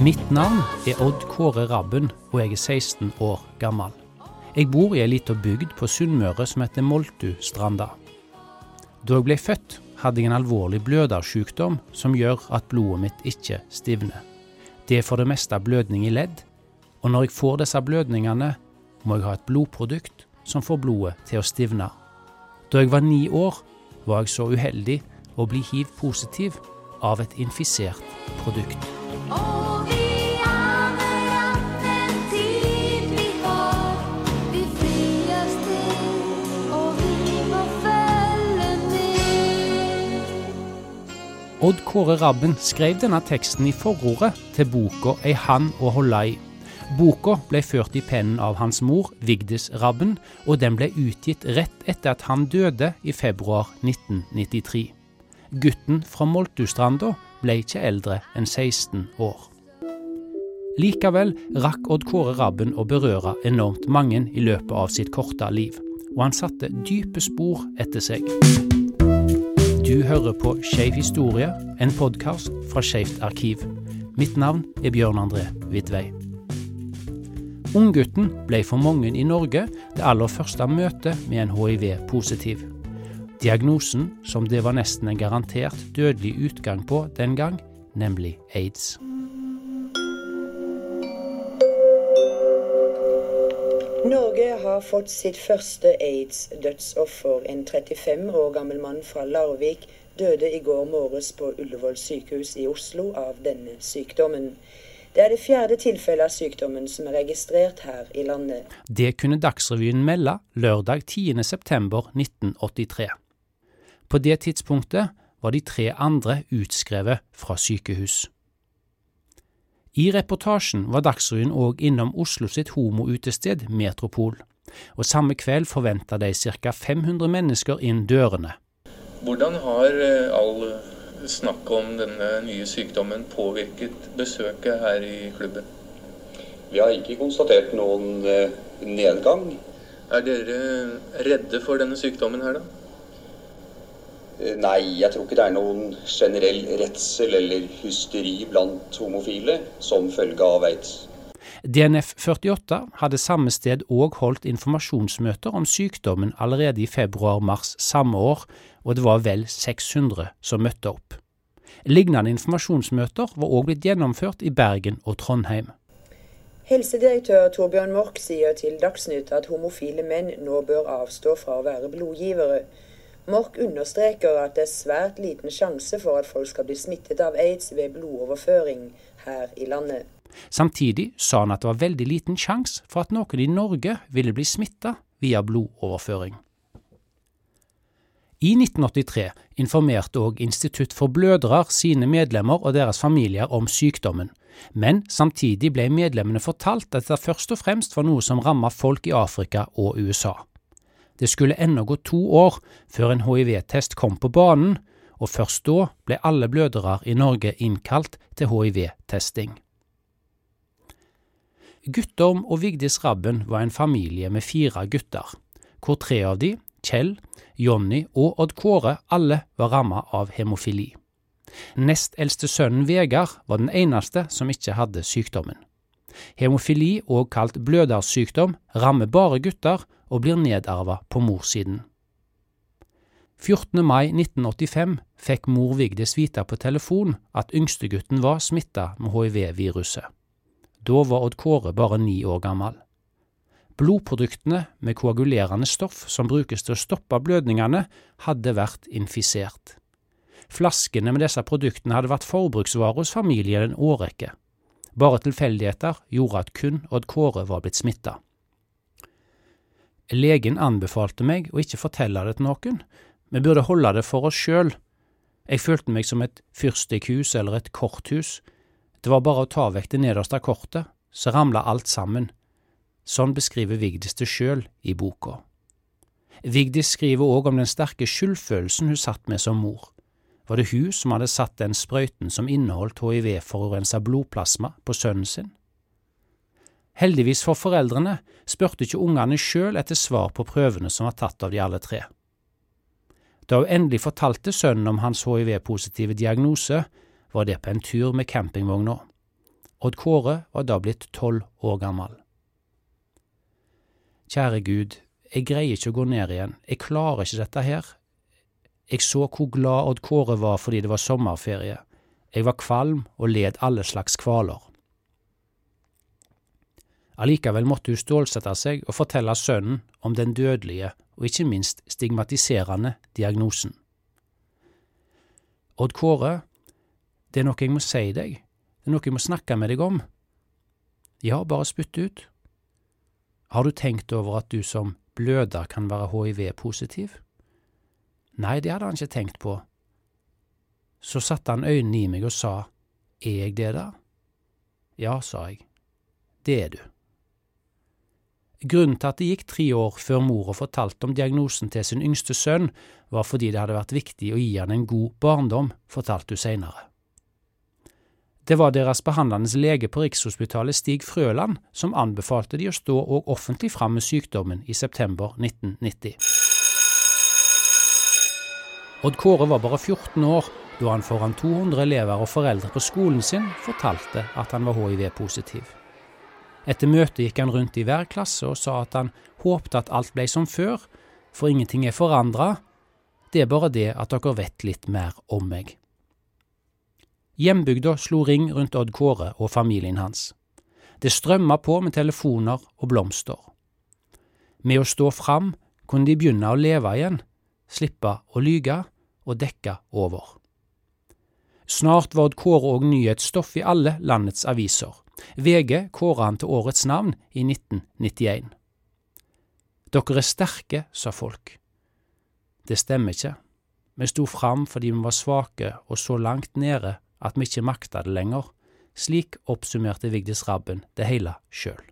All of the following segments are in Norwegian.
Mitt navn er Odd Kåre Rabben, og jeg er 16 år gammel. Jeg bor i ei lita bygd på Sunnmøre som heter Moltustranda. Da jeg ble født, hadde jeg en alvorlig blødersykdom som gjør at blodet mitt ikke stivner. Det er for det meste blødning i ledd, og når jeg får disse blødningene, må jeg ha et blodprodukt som får blodet til å stivne. Da jeg var ni år, var jeg så uheldig å bli hiv-positiv av et infisert produkt. Og Odd Kåre Rabben skrev denne teksten i forordet til boka Ei hand å holde i. Boka ble ført i pennen av hans mor, Vigdis Rabben, og den ble utgitt rett etter at han døde i februar 1993. Gutten fra Moltustranda ble ikke eldre enn 16 år. Likevel rakk Odd Kåre Rabben å berøre enormt mange i løpet av sitt korte liv, og han satte dype spor etter seg. Du hører på Skeiv historie, en podkast fra Skeivt arkiv. Mitt navn er Bjørn André Vidvei. Unggutten ble for mange i Norge det aller første møtet med en hiv-positiv. Diagnosen som det var nesten en garantert dødelig utgang på den gang, nemlig aids. Norge har fått sitt første aids-dødsoffer. En 35 år gammel mann fra Larvik døde i går morges på Ullevål sykehus i Oslo av denne sykdommen. Det er det fjerde tilfellet av sykdommen som er registrert her i landet. Det kunne Dagsrevyen melde lørdag 10.9.1983. På det tidspunktet var de tre andre utskrevet fra sykehus. I reportasjen var Dagsrevyen òg innom Oslo sitt homoutested Metropol, og samme kveld forventa de ca. 500 mennesker inn dørene. Hvordan har eh, all snakk om denne nye sykdommen påvirket besøket her i klubben? Vi har ikke konstatert noen eh, nedgang. Er dere redde for denne sykdommen her, da? Eh, Nei, jeg tror ikke det er noen generell redsel eller hysteri blant homofile som følge av aids. DNF 48 hadde samme sted òg holdt informasjonsmøter om sykdommen allerede i februar-mars samme år, og det var vel 600 som møtte opp. Lignende informasjonsmøter var òg blitt gjennomført i Bergen og Trondheim. Helsedirektør Torbjørn Mork sier til Dagsnytt at homofile menn nå bør avstå fra å være blodgivere. Mork understreker at det er svært liten sjanse for at folk skal bli smittet av aids ved blodoverføring her i landet. Samtidig sa han at det var veldig liten sjanse for at noen i Norge ville bli smitta via blodoverføring. I 1983 informerte òg Institutt for blødere sine medlemmer og deres familier om sykdommen, men samtidig ble medlemmene fortalt at det først og fremst var noe som rammet folk i Afrika og USA. Det skulle ennå gå to år før en hiv-test kom på banen, og først da ble alle blødere i Norge innkalt til hiv-testing. Guttorm og Vigdis Rabben var en familie med fire gutter, hvor tre av de, Kjell, Jonny og Odd Kåre, alle var ramma av hemofili. Nest eldste sønnen Vegard var den eneste som ikke hadde sykdommen. Hemofili, òg kalt blødersykdom, rammer bare gutter og blir nedarva på morssiden. 14. mai 1985 fikk mor Vigdis vite på telefon at yngstegutten var smitta med hiv-viruset. Da var Odd Kåre bare ni år gammel. Blodproduktene med koagulerende stoff som brukes til å stoppe blødningene, hadde vært infisert. Flaskene med disse produktene hadde vært forbruksvare hos familien en årrekke. Bare tilfeldigheter gjorde at kun Odd Kåre var blitt smitta. Legen anbefalte meg å ikke fortelle det til noen, vi burde holde det for oss sjøl. Jeg følte meg som et fyrstikkhus eller et korthus. Det var bare å ta vekk det nederste kortet, så ramla alt sammen. Sånn beskriver Vigdis det sjøl i boka. Vigdis skriver òg om den sterke skyldfølelsen hun satt med som mor. Var det hun som hadde satt den sprøyten som inneholdt hiv-forurensa blodplasma på sønnen sin? Heldigvis for foreldrene spurte ikke ungene sjøl etter svar på prøvene som var tatt av de alle tre. Da hun endelig fortalte sønnen om hans hiv-positive diagnose, var det på en tur med campingvogna. Odd Kåre var da blitt tolv år gammel. Kjære Gud, jeg greier ikke å gå ned igjen, jeg klarer ikke dette her. Jeg så hvor glad Odd Kåre var fordi det var sommerferie. Jeg var kvalm og led alle slags kvaler. Allikevel måtte hun stålsette seg og fortelle sønnen om den dødelige og ikke minst stigmatiserende diagnosen. Odd Kåre, det er noe jeg må si deg, det er noe jeg må snakke med deg om. Ja, bare spytt ut. Har du tenkt over at du som bløder kan være hiv-positiv? Nei, det hadde han ikke tenkt på. Så satte han øynene i meg og sa, er jeg det da? Ja, sa jeg, det er du. Grunnen til at det gikk tre år før mora fortalte om diagnosen til sin yngste sønn, var fordi det hadde vært viktig å gi han en god barndom, fortalte hun seinere. Det var deres behandlende lege på Rikshospitalet Stig Frøland som anbefalte de å stå og offentlig fram med sykdommen i september 1990. Odd Kåre var bare 14 år da han foran 200 elever og foreldre på skolen sin fortalte at han var hiv-positiv. Etter møtet gikk han rundt i hver klasse og sa at han håpte at alt ble som før, for ingenting er forandra, det er bare det at dere vet litt mer om meg. Hjembygda slo ring rundt Odd Kåre og familien hans. Det strømma på med telefoner og blomster. Med å stå fram kunne de begynne å leve igjen, slippe å lyge og dekke over. Snart var Odd Kåre òg nyhetsstoff i alle landets aviser. VG kåra han til årets navn i 1991. Dere er sterke, sa folk. Det stemmer ikke. Vi sto fram fordi vi var svake og så langt nede at vi ikke makta det lenger. Slik oppsummerte Vigdis Rabben det hele sjøl.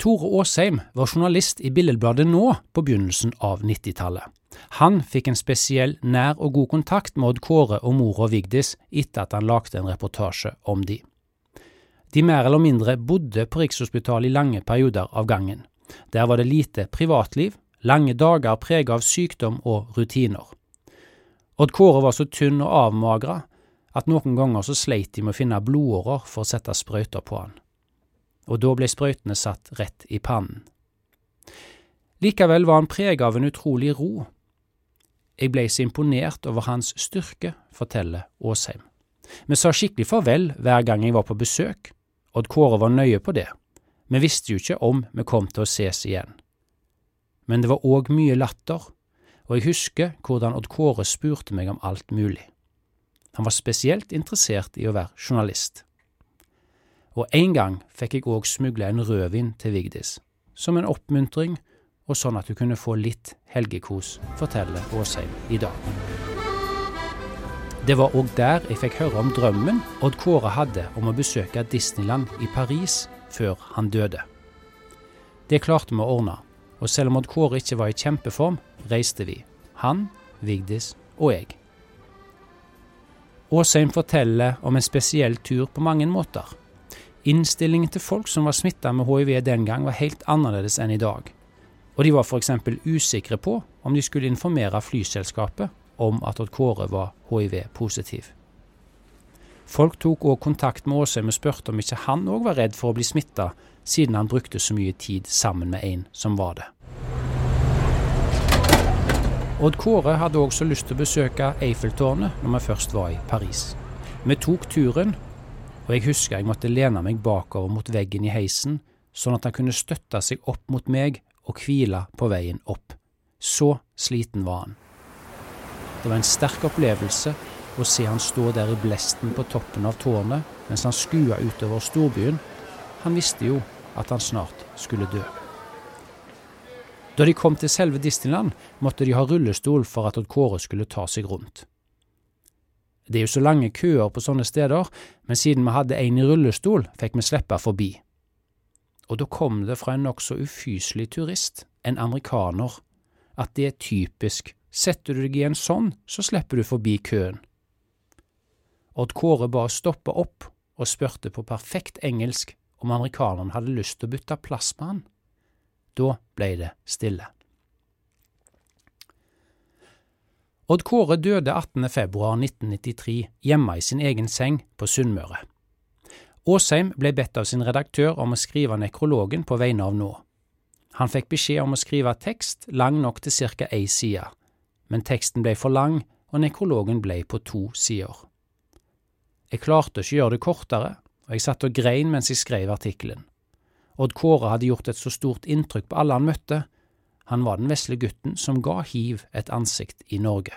Tore Aasheim var journalist i Billedbladet Nå på begynnelsen av 90-tallet. Han fikk en spesiell nær og god kontakt med Odd Kåre og mora Vigdis etter at han lagde en reportasje om de. De mer eller mindre bodde på Rikshospitalet i lange perioder av gangen. Der var det lite privatliv, lange dager preget av sykdom og rutiner. Odd Kåre var så tynn og avmagra at noen ganger så sleit de med å finne blodårer for å sette sprøyter på han. Og da ble sprøytene satt rett i pannen. Likevel var han preget av en utrolig ro. Jeg ble så imponert over hans styrke, forteller Aasheim. Vi sa skikkelig farvel hver gang jeg var på besøk. Odd Kåre var nøye på det. Vi visste jo ikke om vi kom til å ses igjen. Men det var òg mye latter, og jeg husker hvordan Odd Kåre spurte meg om alt mulig. Han var spesielt interessert i å være journalist. Og en gang fikk jeg òg smugla en rødvin til Vigdis, som en oppmuntring og sånn at du kunne få litt helgekos, forteller Åsheim i dag. Det var òg der jeg fikk høre om drømmen Odd Kåre hadde om å besøke Disneyland i Paris før han døde. Det klarte vi å ordne, og selv om Odd Kåre ikke var i kjempeform, reiste vi. Han, Vigdis og jeg. Åsheim forteller om en spesiell tur på mange måter. Innstillingen til folk som var smitta med hiv den gang, var helt annerledes enn i dag og de var f.eks. usikre på om de skulle informere flyselskapet om at Odd Kåre var hiv-positiv. Folk tok òg kontakt med Åsheim og spurte om ikke han òg var redd for å bli smitta, siden han brukte så mye tid sammen med en som var det. Odd Kåre hadde også lyst til å besøke Eiffeltårnet når vi først var i Paris. Vi tok turen, og jeg husker jeg måtte lene meg bakover mot veggen i heisen, sånn at han kunne støtte seg opp mot meg og hvila på veien opp. Så sliten var han. Det var en sterk opplevelse å se han stå der i blesten på toppen av tårnet mens han skua utover storbyen. Han visste jo at han snart skulle dø. Da de kom til selve Disneyland, måtte de ha rullestol for at Odd Kåre skulle ta seg rundt. Det er jo så lange køer på sånne steder, men siden vi hadde en i rullestol, fikk vi slippe forbi og da kom det fra en nokså ufyselig turist, en amerikaner, at det er typisk, setter du deg i en sånn, så slipper du forbi køen. Odd Kåre ba stoppe opp og spurte på perfekt engelsk om amerikaneren hadde lyst til å bytte plass med han. Da ble det stille. Odd Kåre døde 18. februar 1993 hjemme i sin egen seng på Sunnmøre. Åsheim ble bedt av sin redaktør om å skrive nekrologen på vegne av Nå. Han fikk beskjed om å skrive tekst lang nok til ca. ei side, men teksten ble for lang, og nekrologen ble på to sider. Jeg klarte ikke å gjøre det kortere, og jeg satt og grein mens jeg skrev artikkelen. Odd Kåre hadde gjort et så stort inntrykk på alle han møtte, han var den vesle gutten som ga hiv et ansikt i Norge.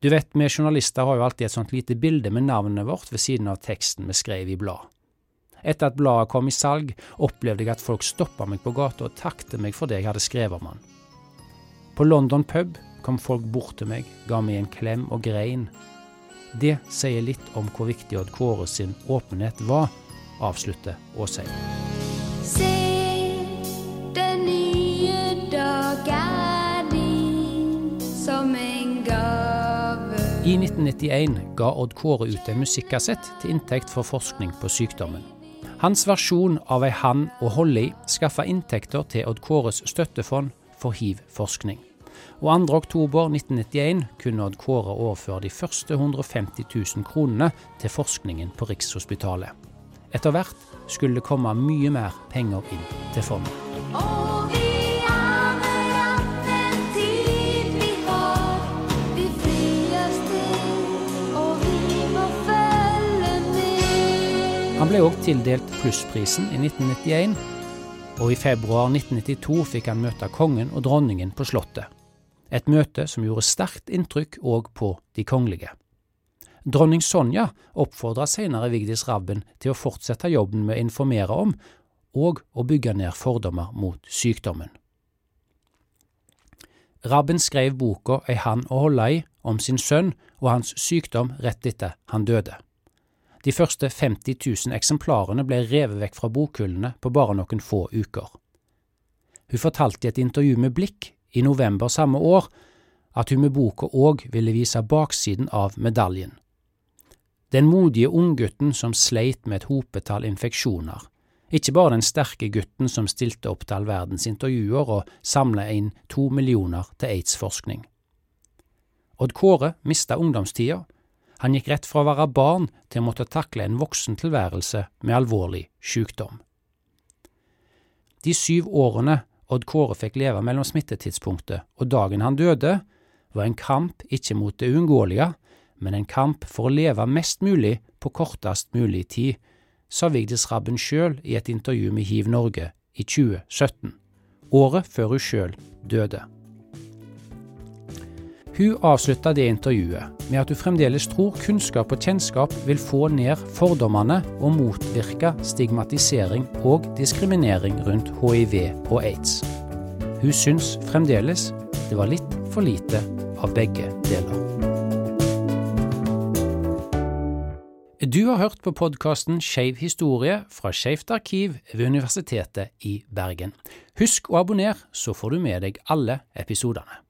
Du vet, vi journalister har jo alltid et sånt lite bilde med navnet vårt ved siden av teksten vi skrev i blad. Etter at bladet kom i salg, opplevde jeg at folk stoppa meg på gata og takte meg for det jeg hadde skrevet om han. På London pub kom folk bort til meg, ga meg en klem og grein. Det sier litt om hvor viktig Odd Kåre sin åpenhet var, avslutter Åsheim. I 1991 ga Odd Kåre ut en musikkassett til inntekt for forskning på sykdommen. Hans versjon av ei å holde i skaffa inntekter til Odd Kåres støttefond for hiv-forskning. Og 2. oktober 1991 kunne Odd Kåre overføre de første 150 000 kronene til forskningen på Rikshospitalet. Etter hvert skulle det komme mye mer penger inn til fondet. Ble òg tildelt Plussprisen i 1991, og i februar 1992 fikk han møte kongen og dronningen på Slottet. Et møte som gjorde sterkt inntrykk òg på de kongelige. Dronning Sonja oppfordra senere Vigdis Rabben til å fortsette jobben med å informere om og å bygge ned fordommer mot sykdommen. Rabben skrev boka Ei hand å holde i om sin sønn og hans sykdom rett etter han døde. De første 50 000 eksemplarene ble revet vekk fra bokhyllene på bare noen få uker. Hun fortalte i et intervju med Blikk i november samme år at hun med boka òg ville vise baksiden av medaljen. Den modige unggutten som sleit med et hopetall infeksjoner. Ikke bare den sterke gutten som stilte opp til all verdens intervjuer og samla inn to millioner til aids-forskning. Odd Kåre mista ungdomstida. Han gikk rett fra å være barn til å måtte takle en voksentilværelse med alvorlig sykdom. De syv årene Odd Kåre fikk leve mellom smittetidspunktet og dagen han døde, var en kamp ikke mot det uunngåelige, men en kamp for å leve mest mulig på kortest mulig tid, sa Vigdis Rabben sjøl i et intervju med Hiv Norge i 2017, året før hun sjøl døde. Hun avslutta det intervjuet med at hun fremdeles tror kunnskap og kjennskap vil få ned fordommene og motvirke stigmatisering og diskriminering rundt hiv og aids. Hun syns fremdeles det var litt for lite av begge deler. Du har hørt på podkasten Skeiv historie fra Skeivt arkiv ved Universitetet i Bergen. Husk å abonnere, så får du med deg alle episodene.